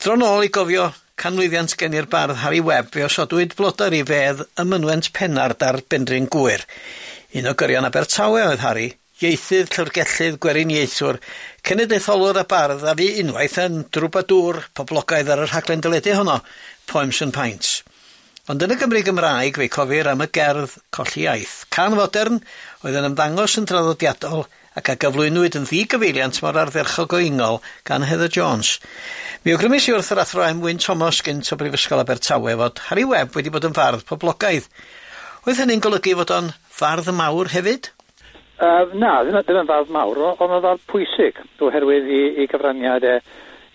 Dro nôl i gofio canlyddiant gen i'r bardd Harry Webb fe osodwyd blodau'r i fedd ym mynwent Pennard ar Benryn Gwyr. Un o gyrion Abertawe oedd Harry, ieithydd llyfrgellydd gweriniaethwr, cenedlaetholwr a bardd a fi unwaith yn drwbadŵr poblogaidd ar yr rhaglen dyledu honno, Poems and Pints. Ond yn y Gymru Gymraeg fe cofir am y gerdd Colli Iaith, can fodern oedd yn ymddangos yn traddodiadol ac a gyflwynwyd yn ddigyfeiliant mor ardderchog goingol gan Heather Jones. Mi awgrymus i wrth yr athro am Wyn Thomas gynt o Brifysgol Abertawe fod Harry Webb wedi bod yn fardd poblogaidd. Oedd hynny'n golygu fod o'n fardd mawr hefyd? Uh, na, dyna ddim yn fardd mawr, ond yn fardd pwysig, oherwydd i, i gyfraniad e,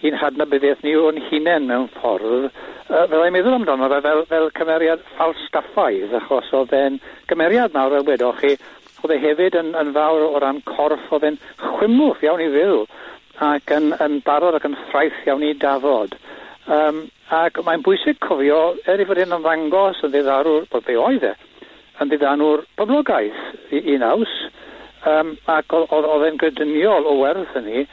i'n hadnabyddiaeth ni o'n hunain mewn ffordd. Uh, fel ei meddwl amdano fe fel, fel cymeriad falstaffaidd, achos oedd e'n gymeriad mawr a wedoch chi Oedd e hefyd yn, yn fawr o ran corff, oedd e'n chwimwff iawn i fyw ac yn, yn barod ac yn ffraith iawn i dafod. Um, ac mae'n bwysig cofio, er i fod hyn yn ddangos yn ddiddorwr, bod fe oedd e, yn ddiddorwr poblogaeth i, i naws, um, ac oedd e'n gydyniol o werth yn ni,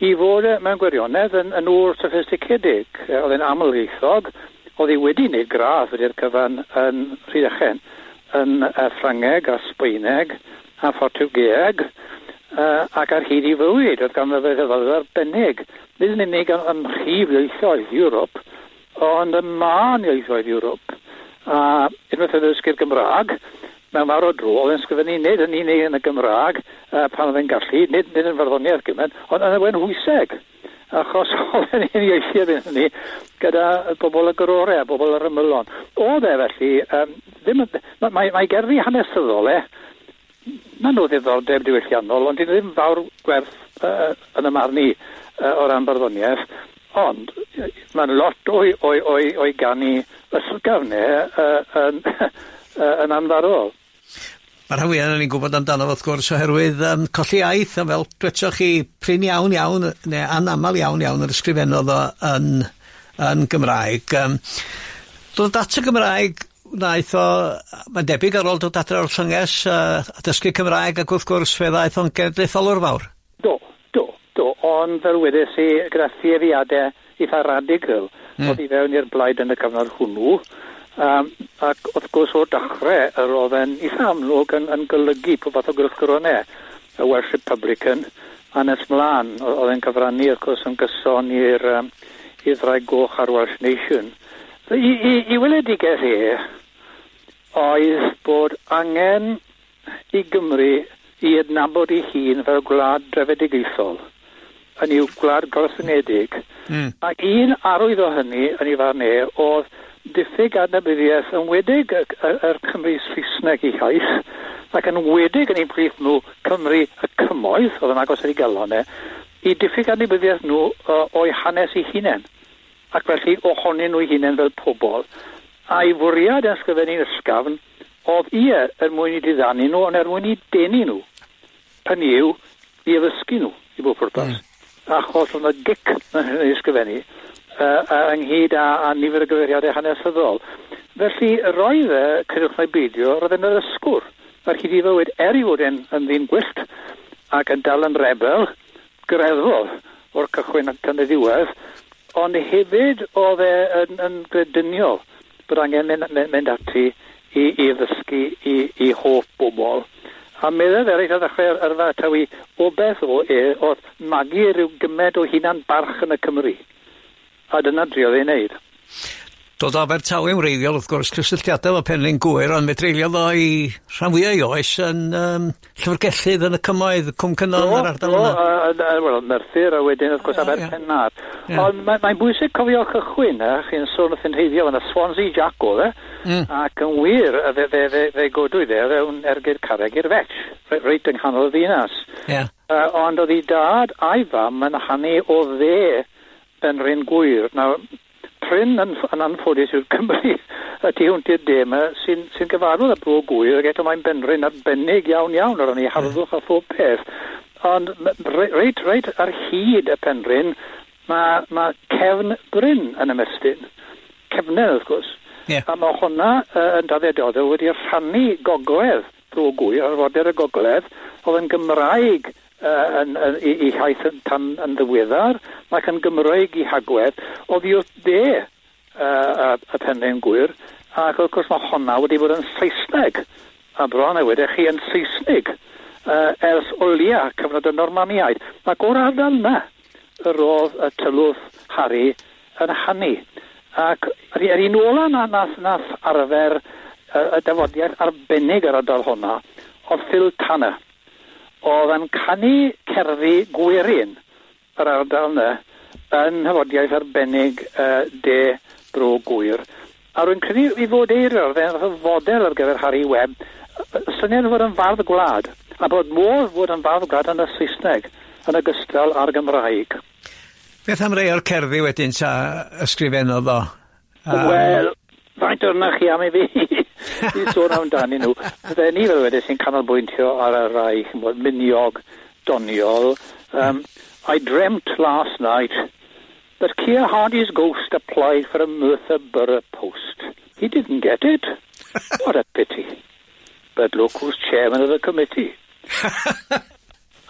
i fod e mewn gwirionedd yn, yn ŵr sophisticedig, Oedd e'n amlieithog, oedd e wedi wneud gradd wedi'r cyfan yn Rhydychen, yn uh, Ffrangeg a Sbwyneg a Ffortiwgeeg uh, ac ar hyd i fywyd. Oedd ganddo fe rhyfedd arbennig. Nid yn unig ym, ym mhrif ieithoedd Ewrop, ond ym man ieithoedd Ewrop. A unwaith oedd ysgu'r Gymraeg, mewn mawr o dro, oedd yn sgrifennu nid yn unig yn y Gymraeg uh, pan oedd yn gallu, nid, nid yn farddoniaeth gymaint, ond yn y wen hwyseg achos oedd yn uniaethu yn ni gyda bobl y gyrore a bobl yr ymylon. Oedd e felly um, ddim, mae, mae, mae gerddi hanesyddol e, na nhw ddiddordeb diwylliannol, ond dyn ddim fawr gwerth uh, yn y marni uh, o ran barddoniaeth, ond mae'n lot o'i, oi, oi, oi gan ysgafnau uh, e, yn, uh, yn anfarol. Mae'r rhan fwyaf ni'n gwybod amdano wrth gwrs oherwydd um, colli iaith, a fel dwetsoch chi prin iawn iawn, neu anaml iawn iawn yr ysgrifennodd o yn, yn Gymraeg. Um, Doedd data Gymraeg wnaeth o, mae'n debyg ar ôl dod adre o'r llynges uh, a dysgu Cymraeg ac wrth gwrs fe ddaeth o'n genedlaetholwr fawr. Do, do, do, ond fel wedes i, gyda theiriadau eitha radical, mm. oedd i fewn i'r blaid yn y cyfnod hwnnw, um, ac wrth gwrs o dachrau yr oedd e'n eitha amlwg yn, yn golygu pob fath o gwrthgronau, e. y Welsh Republican, a nes mlaen, oedd e'n cyfrannu, wrth gwrs, yn gyson i'r um, i'r Goch a'r Welsh Nation. I, i, i weledigau e, oedd bod angen i Gymru i adnabod ei hun fel gwlad drefedigaethol yn i'w gwlad gorffenedig. Mm. A un arwydd o hynny yn ei farn e oedd diffyg adnabyddiaeth yn wedig yr Cymru Saesneg i haith, ac yn wedig yn ei brif nhw Cymru y cymoedd, oedd yn agos ar ei galonau, e, i diffyg adnabyddiaeth nhw uh, o'i hanes eu hunain ac felly ohonyn nhw eu hunain fel pobl a'i fwriad ysgrifennu'r ysgafn oedd ie er mwyn i diddannu nhw, ond er mwyn i denu nhw, pan yw, i addysgu nhw i bob pwrpas. Mm. Achos oedd yna gic yn ysgrifennu uh, ynghyd a, a nifer o gyfeiriadau hanesyddol. Felly, roedd e, cydwch na'i beidio, roedd e'n yr ysgwr ar hyd i fywyd er i fod e'n, yn ddyn gwyllt ac yn dal yn rebel greddol o'r cychwyn ac yn y ddiwedd, ond hefyd oedd e yn, yn grediniol bod angen mynd, mynd, mynd ati i, i ddysgu i, i hoff bobl. A meddwl eraill a ddechrau ar fa taw i o beth o e, oedd magu rhyw gymed o hunan barch yn y Cymru. A dyna driodd ei wneud dod o Abertawe yn wreiddiol, wrth gwrs, cysylltiadau o Penlyn Gwyr, ond medreulio fo i rhan fwyaf i oes yn um, llyfrgellydd yn y cymoedd, Cwm cynnal yn yr ardal yna. Wel, Merthyr a wedyn, wrth gwrs, Aberpennar. Ond mae'n mae bwysig cofio cychwyn, a chi'n sôn wrth yn heiddio, yna Swansea Jack oedd e, ac yn wir, fe fe, fe, fe godwyd e, fewn ergyd carreg i'r fetch, reit yng nghanol y ddinas. Yeah. Uh, Ond oedd ei dad a'i fam yn hannu o dde yn rhan gwyr. Nawr, prin yn, yn anffodus yw'r Cymru ydy hwnt i'r dema sy'n sy gyfarwydd y bro gwyr ac eto mae'n benryn arbennig iawn iawn o ni harddwch a phob peth. Ond reit, reit ar hyd y penryn, mae ma cefn bryn yn ymestyn. Cefnau, wrth gwrs. Yeah. A mae hwnna uh, yn daddiadodau wedi rhannu gogledd bro gwyr, fodder y gogledd, oedd yn Gymraeg uh, yn, yn, i, i haith yn, tan yn ddiweddar, ac yn Gymraeg i hagwedd, oedd i'w de uh, y, y penrhyn gwir, ac wrth gwrs mae honna wedi bod yn Saesneg, a bron a wedych chi yn Saesnig, uh, ers olia cyfnod y Normaniaid. Ac o'r ardal yna, roedd y tylwth Harry yn hannu. Ac yr, yr un ola na nath, nath arfer y, y dyfodiaeth arbennig yr ardal honna, oedd Phil Tanner oedd yn canu cerddi gwirin yr ardal yna yn hyfodiaeth arbennig uh, de bro gwir. A rwy'n credu i fod eirio'r dde'r fodel ar gyfer Harry Webb, syniad fod yn fardd gwlad, a bod modd fod yn fardd gwlad yn y Saesneg, yn ogystal ar Gymraeg. Beth am rei o'r cerddi wedyn sa ysgrifennodd o? Um... Wel, faint o'rna chi am i fi? i sôn amdanyn nhw. Fe ni fel wedi sy'n canolbwyntio ar y rai, miniog, doniol. Um, I dreamt last night that Keir Hardy's ghost applied for a Merthyr Borough post. He didn't get it. what a pity. But look who's chairman of the committee.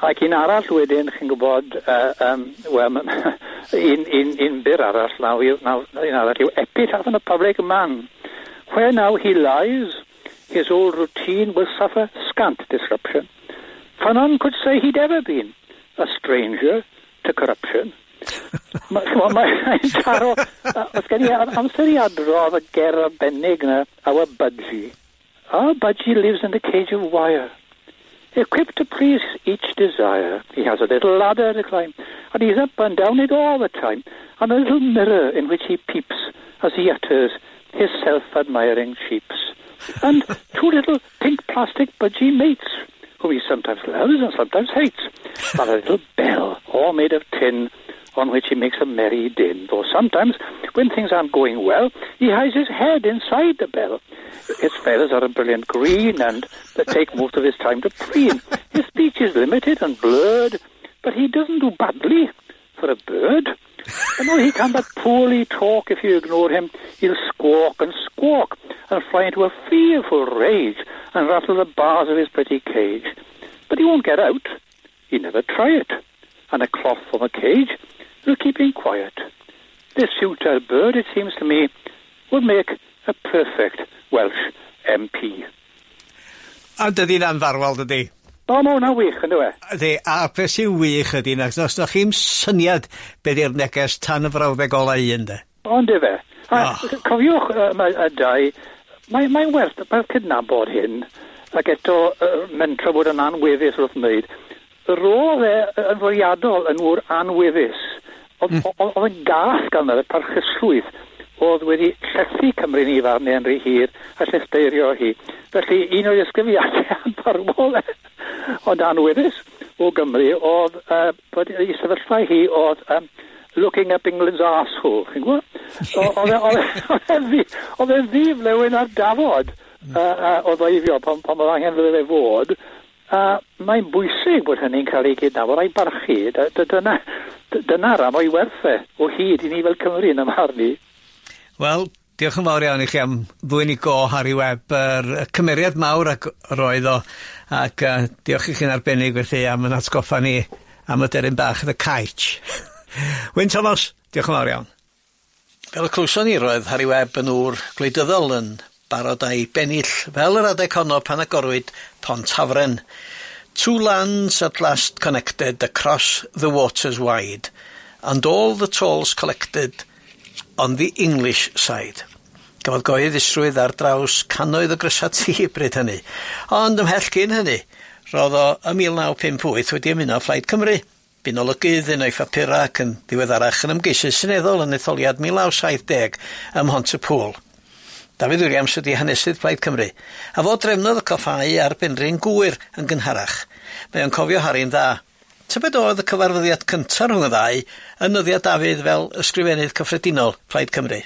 Ac un arall wedyn, chi'n gwybod, uh, um, well, un, un, un byr arall naw, naw, un arall yw epitaph on a public man. Where now he lies, his old routine will suffer scant disruption. For none could say he'd ever been a stranger to corruption. Mae'n taro, os gen i amser i adrodd y ger arbennig na, our Budgie. Our Budgie lives in the cage of wire. Equipped to please each desire, he has a little ladder to climb, and he's up and down it all the time, and a little mirror in which he peeps as he utters his self-admiring cheeps. And two little pink plastic budgie mates, who he sometimes loves and sometimes hates, and a little bell, all made of tin, on which he makes a merry din. Though sometimes, when things aren't going well, he hides his head inside the bell. His feathers are a brilliant green, and they take most of his time to preen. His speech is limited and blurred, but he doesn't do badly for a bird. And though he can but poorly talk if you ignore him, he'll squawk and squawk and fly into a fearful rage and rattle the bars of his pretty cage. But he won't get out. He never try it. And a cloth from a cage will keep him quiet. This futile bird, it seems to me, would make a perfect Welsh MP. A dydy'n anfarwol, dydy? O, mae hwnna'n wych, ynddo we? Ydy, a beth sy'n wych ydy, nac os ydych chi'n syniad beth yw'r neges tan y frawddeg ola un, de? O, ynddo fe. A, oh. Cofiwch, uh, mae ydau, mae'n mae werth, mae'r cydnabod hyn, ac eto, uh, mae'n trafod yn anweddus wrth wneud. Roedd e yn fwriadol yn wr anweddus. Hmm. Oedd yn gath gan yr parchusrwydd oedd wedi llethu Cymru ni farnau yn rhy hir a llesteirio hi. Felly, un o'r ysgrifiadau am parwol e. Ond anweddus o Gymru oedd, uh, i sefyllfa hi oedd um, looking up England's arsehole, chi'n gwybod? Oedd e'n e, e ddif e lewin ar dafod uh, uh, o ddeifio pan, pan oedd angen fydde fe fod. Uh, mae'n bwysig bod hynny'n cael ei gydnabod a'i barchu. Dyna'r am o'i werthau o hyd i ni fel Cymru yn ymharni. Wel, Diolch yn fawr iawn i chi am ddwyn i go Harry Webb yr y cymeriad mawr ac roedd o ac uh, diolch i chi'n arbennig felly am yn atgoffa ni am y deryn bach The Caich. Wyn Thomas, diolch yn fawr iawn. Fel y clwson ni roedd Harry Webb yn ŵr gwleidyddol yn barod a'i bennill fel yr adeg honno pan agorwyd Pont Hafren. Two lands at last connected across the waters wide and all the tolls collected on the English side. Gafodd goeddusrwydd ar draws cannoedd o grysa tŷ bryd hynny ond ymhell cyn hynny roedd o ym mil naw pump wyth wedi ymuno Flaid Cymru bu'n olygydd yn o'i phapura ac yn ddiweddarach yn ymgeisydd syneddol yn etholiad mil naw saith deg ym Mhontypool. Dafydd Williams ydi hanesydd Plaid Cymru a fod drefnodd y coffau ar Benryn Gwyr yn gynharach. Mae o'n cofio Harry'n dda. Tybed oedd y cyfarfyddiad cyntaf rhwng y ddau yn nyddiad Dafydd fel ysgrifennydd cyffredinol Plaid Cymru.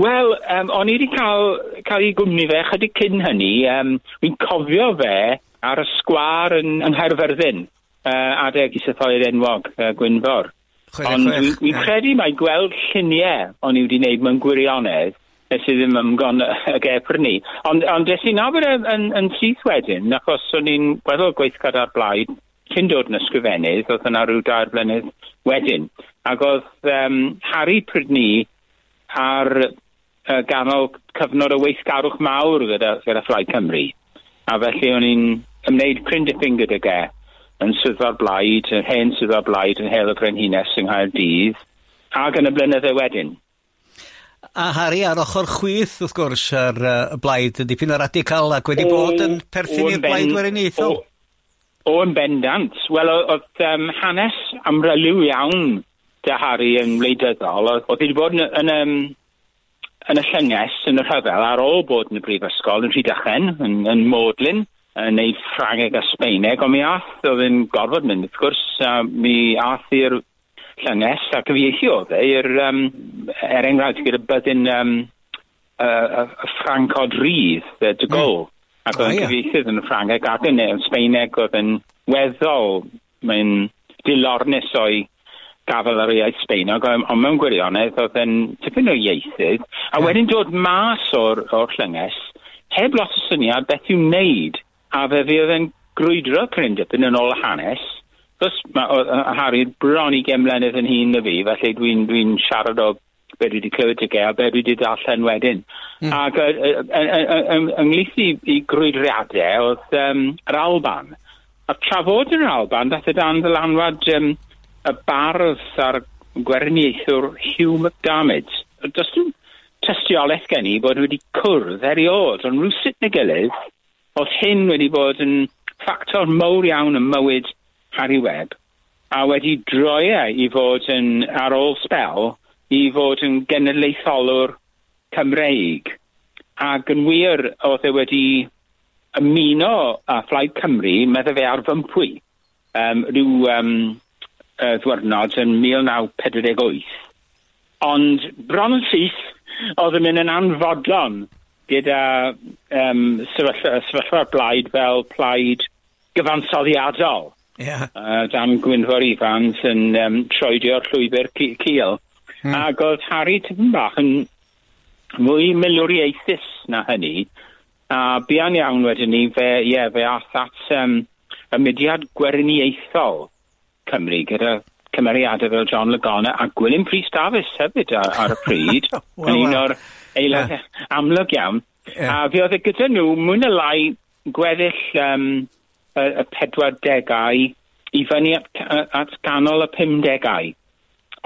Wel, um, o'n i wedi cael, cael ei gwmni fe chydig cyn hynny. Um, Wy'n cofio fe ar y sgwar yn, yn Herfyrddin, uh, adeg i sythoedd enwog, uh, Gwynfor. Ond dwi'n credu mae gweld lluniau o'n i wedi wneud mewn gwirionedd nes i ddim ymgon y gefr ni. Ond on des i'n nabod yn, yn, yn syth wedyn, achos o'n i'n gweddol gweithgad ar blaid, cyn dod yn ysgrifennydd, oedd yna rhyw dair blynedd wedyn. Ac oedd um, Harry Prydni ar uh, ganol cyfnod o weithgarwch mawr gyda, gyda Fflaid Cymru. A felly o'n i'n ymwneud cryn dipyn gyda ge yn swyddfa'r blaid, yn hen swyddfa'r blaid, yn hel y Brenhines yng Nghaerdydd, ac yn y blynydde wedyn. A Harry, ar ochr chwith, wrth gwrs, ar uh, blaid, yn dipyn o radical ac wedi o, bod yn perthyn i'r blaid weriniaethol? O, yn bendant. Wel, oedd um, hanes amryliw iawn dy Harry yn wleidyddol. Oedd wedi bod yn, yn, yn, yn y llynges, yn y rhyfel, ar ôl bod yn y brifysgol yn Rhydychen, yn, yn Modlin, yn neud Ffrangeg a Sbeineg, ond mi ath, oedd yn gorfod mynd, wrth gwrs, uh, mi ath i'r llynges a cyfieithio oedd e i'r, um, er enghraifft, gyda byddin um, uh, uh, Ffrancod Rydd, y De Gaulle, mm. ac oedd yn cyfieithydd yn Ffrangeg ac yn Sbeineg oedd yn weddol, mae'n dilornus o'i gafel ar iaith Sbeinog, ond mewn gwirionedd oedd yn tipyn o ieithydd, a wedyn dod mas o'r, or llynges, heb lot o syniad beth i'w wneud, a fe fi oedd yn grwydro cryn dipyn yn ôl y hanes, Fos, Harry, bron i gemlenydd yn hun na fi, felly dwi'n dwi siarad o be dwi wedi clywed y ge a be dwi wedi darllen wedyn. Mm. Ac ynglith i, i grwydriadau oedd um, yr Alban. A trafod yr Alban, dath y dan ddylanwad um, y bardd a'r gwerniaethwr Hugh McDermid. Does dim tystiolaeth gen i bod wedi cwrdd eriod, ond rhywsut na gilydd, oedd hyn wedi bod yn ffactor mowr iawn yn mywyd Harry Webb, a wedi droi e i fod yn ar ôl spel i fod yn genedlaetholwr Cymreig. Ac yn wir oedd e wedi ymuno â Plaid Cymru, meddwl fe ar fympwy. Um, rhyw um, uh, ddwyrnod yn 1948. Ond bron yn syth, oedd yn mynd yn anfodlon gyda um, sefyllfa, blaid fel plaid gyfansoddiadol. Yeah. Uh, dan Gwynfor Ifans yn um, troedio'r llwybr cil. Mm. Ac oedd Harry tipyn bach yn mwy milwriaethus na hynny. A bian iawn wedyn ni, fe, yeah, fe ath at um, y mudiad gwerniaethol. Cymru gyda cymeriadau fel John Lagona a Gwilym Pris Davis hefyd ar, ar y pryd. well, yn un o'r aelod yeah. amlwg iawn. Yeah. A fi oedd e gyda nhw mwy na lai gweddill um, y, y 40au i fyny at, at ganol y 50au.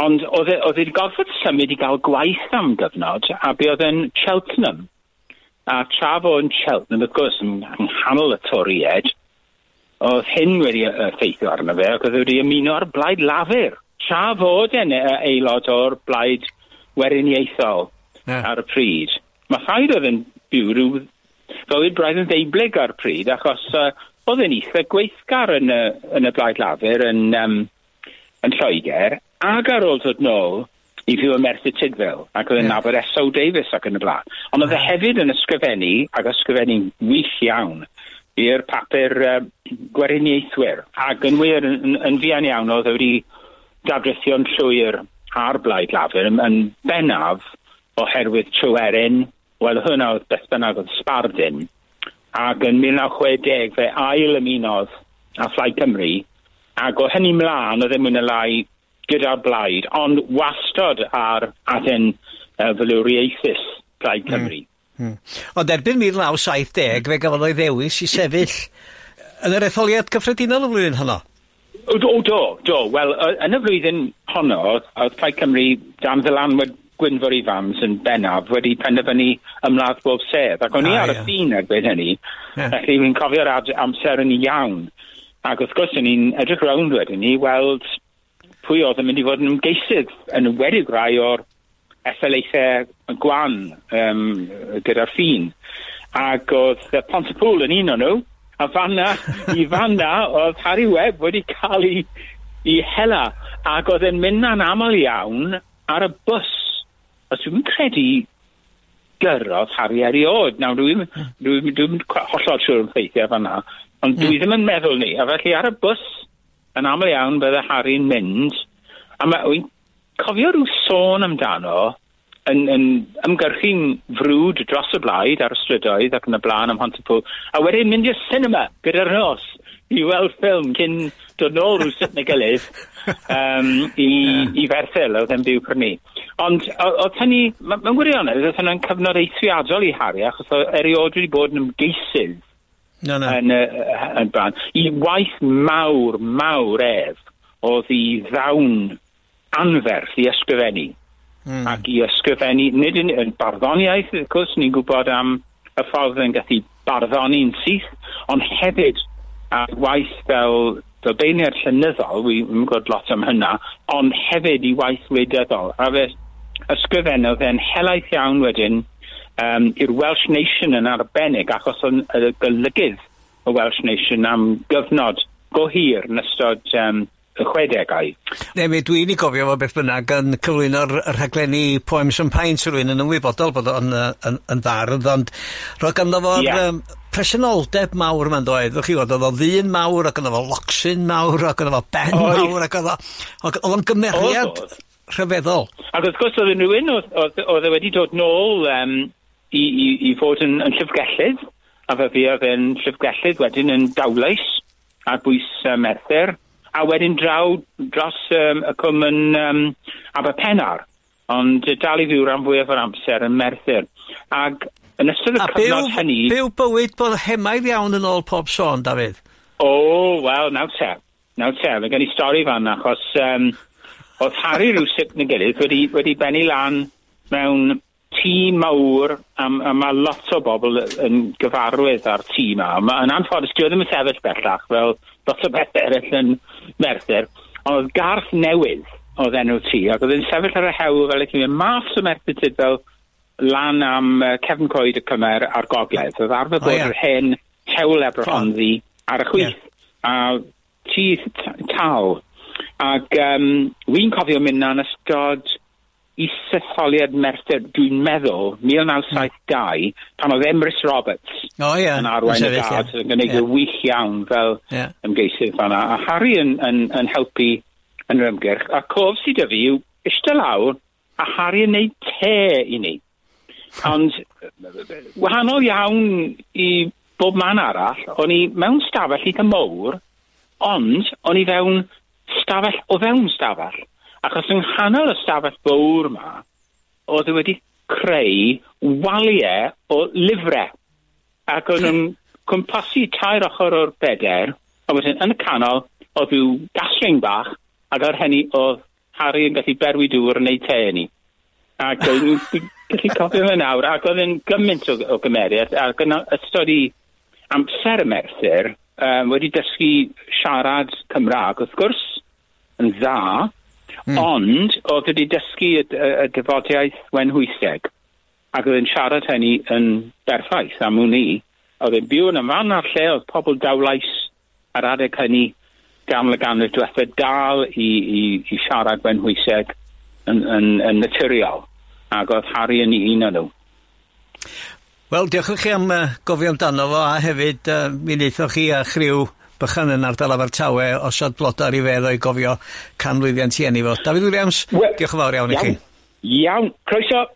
Ond e, oedd e'n gorfod symud i gael gwaith am gyfnod, a be oedd yn Cheltenham. A tra fo yn Cheltenham, wrth gwrs, yn, nghanol y toried, oedd hyn wedi effeithio arno fe, ac oedd wedi ymuno ar blaid lafur. Tra fod yn aelod o'r blaid weriniaethol yeah. ar y pryd. Mae rhaid oedd yn byw rhyw fywyd braidd yn ddeiblyg ar pryd, achos uh, oedd yn eitha gweithgar yn y, yn y blaid lafur yn, um, yn Lloegr, ac ar ôl dod nôl i fyw y Merthyr Tydfil, ac oedd yn yeah. nabod S.O. Davis ac yn y blaen. Ond oedd e hefyd yn ysgrifennu, ac ysgrifennu'n wych iawn, i'r papur um, gweriniaethwyr. Ac yn wir, yn, yn fian iawn oedd wedi dadrithio'n llwyr ar blaid lafur yn, yn bennaf oherwydd Tryweryn, wel hwnna oedd beth bynnag oedd Sbardyn, ac yn 1960 fe ail ymunodd a Phlaid Cymru, ac o hynny mlaen oedd e mwyn y lai gyda'r blaid, ond wastod ar adyn uh, fylwriaethus Plaid Cymru. Mm. Hmm. Ond erbyn 1970, fe gafodd o'i ddewis i sefyll yn yr etholiad cyffredinol y flwyddyn honno. O, do, do, do. Wel, yn y flwyddyn honno, oedd Plaid Cymru dan ddylanwyd Gwynfor Ifams yn bennaf wedi penderfynu ymladd bob sedd. Ac o'n i ah, ar y ffin erbyn hynny, yeah. felly fi'n cofio'r amser yn iawn. Ac wrth gwrs, o'n i'n edrych rownd wedyn ni, weld pwy oedd yn mynd i fod yn ymgeisydd yn wedi rai o'r ethelaethau gwan um, gyda'r ffin. Ac oedd uh, Pontypool yn un o'n nhw, a fanna, i fanna oedd Harry Webb wedi cael ei, ei hela, ac oedd e'n mynd na'n aml iawn ar y bus. Os dwi'n credu gyrroedd Harry erioed. Nawr, dwi'n dwi, dwi, dwi, dwi hollol siŵr yn ffeithiau fanna, ond dwi hmm. ddim yn meddwl ni. A felly ar y bus, yn aml iawn, bydde Harry'n mynd, a mae cofio rhyw sôn amdano yn, yn ymgyrchu'n frwd dros y blaid ar y strydoedd ac yn y blaen am Hontypool, a wedyn mynd i'r cinema gyda'r nos i weld ffilm cyn dod nôl rhyw sut neu gilydd um, i, yeah. i ferthyl oedd yn byw prynu. Ond oedd hynny, mae'n gwirionedd, oedd hynny'n cyfnod eithriadol i Harry, achos oedd eriod wedi bod yn ymgeisydd no, no. yn, uh, yn bran. I waith mawr, mawr ef, oedd i ddawn anferth i ysgrifennu. Mm. Ac i ysgrifennu, nid yn, yn barddoniaeth, wrth gwrs, ni'n gwybod am y ffordd yn gallu barddoni'n syth, ond hefyd a waith fel Dylbeiniad llenyddol, wi ddim gwybod lot am hynna, ond hefyd i waith wleidyddol. A fe ysgrifennodd e'n helaeth iawn wedyn um, i'r Welsh Nation yn arbennig, achos o'n y golygydd y Welsh Nation am gyfnod go hir yn ystod um, y chwedegau. Ne, mi dwi'n ei gofio fo beth bynnag yn cyflwyno'r rhaglenni Poems and Pint rwy'n yn ymwybodol bod o'n yn, yn ddardd, ond roedd ganddo fo'r yeah. um, presenoldeb mawr yma'n doedd, ddech chi fod, oedd o ddyn mawr, ac oedd o locsyn mawr, ac oedd o ben Oi. mawr, ac oedd o'n gymeriad rhyfeddol. Ac wrth gwrs oedd rhywun oedd e wedi dod nôl um, i, i, i fod yn, yn llyfgellydd, a fe fi oedd yn llyfgellydd wedyn yn dawlais ar bwys uh, merthyr, a wedyn draw dros um, y cwm yn um, Aberpennar, ond dal i fyw ran fwyaf o'r amser yn Merthyr. Ac yn ystod y cyfnod byw, hynny... A byw bywyd bod hemaidd iawn yn ôl pob sôn, David? O, oh, wel, naw te. Naw te, mae gen i stori fan achos um, oedd Harry rhywsut yn y gilydd wedi, wedi benni lan mewn tŷ mawr, a, a mae lot o bobl yn gyfarwydd ar tŷ yma. Yn anffodus, dwi e ddim yn sefyll bellach, fel lot o bethau eraill yn Merthyr, ond oedd Garth Newydd oedd enw ti, ac oedd yn sefyll ar y hewl fel eich mynd mas o Merthyr Tydfel lan am uh, Cefn Coed y Cymer a'r Gogledd. Oedd arfer bod oh, yeah. yr hen tewl Aberhonddu ar y chwith. Yeah. A ti tal. Ac um, wy'n cofio mynd na'n ystod i setholiad merthyr, dwi'n meddwl, 1972, pan oedd Emrys Roberts oh, yeah. yn arwain y gad, yn gwneud yeah. y wych iawn fel yeah. ymgeisydd fanna. A Harry yn, yn, yn helpu yn yr ymgyrch. A cof sydd y fi yw eistedd lawr a Harry yn neud te i ni. Ond wahanol iawn i bob man arall, o'n i mewn stafell eitha mowr, ond o'n i fewn stafell o fewn stafell. Achos yng nghanol y stafell fawr yma, oedd e wedi creu waliau o lyfrau. Ac oedd nhw'n cwmpasu tair ochr o'r beder, a wedyn yn y canol, oedd yw gasling bach, ac ar hynny oedd Harry yn gallu berwi dŵr yn ei te ni. Ac oedd nhw'n gallu cofio fe nawr, ac oedd yn gymaint o, o gymeriad, ac yn ystod i amser y merthyr, um, wedi dysgu siarad Cymraeg, wrth gwrs, yn dda, Mm. Ond, oedd wedi dysgu y, y, y dyfodiaeth wenhwyseg, ac oedd yn siarad hynny yn berffaith am hwn i. Oedd yn byw yn y fan ar lle oedd pobl dawlais ar adeg hynny gan gamle ganrif diwethaf dal i, i, i siarad wenhwyseg yn, yn, yn naturiol. Ac oedd Harry yn un o nhw. Wel, diolch i chi am uh, gofio amdano fo, a hefyd uh, mi wnaethoch chi a chriw bychan yn ardal Abertawe osod bloda Rivero i gofio canlwyddiant i enni fo. David Williams, well, diolch yn fawr iawn i chi. Iawn, croeso.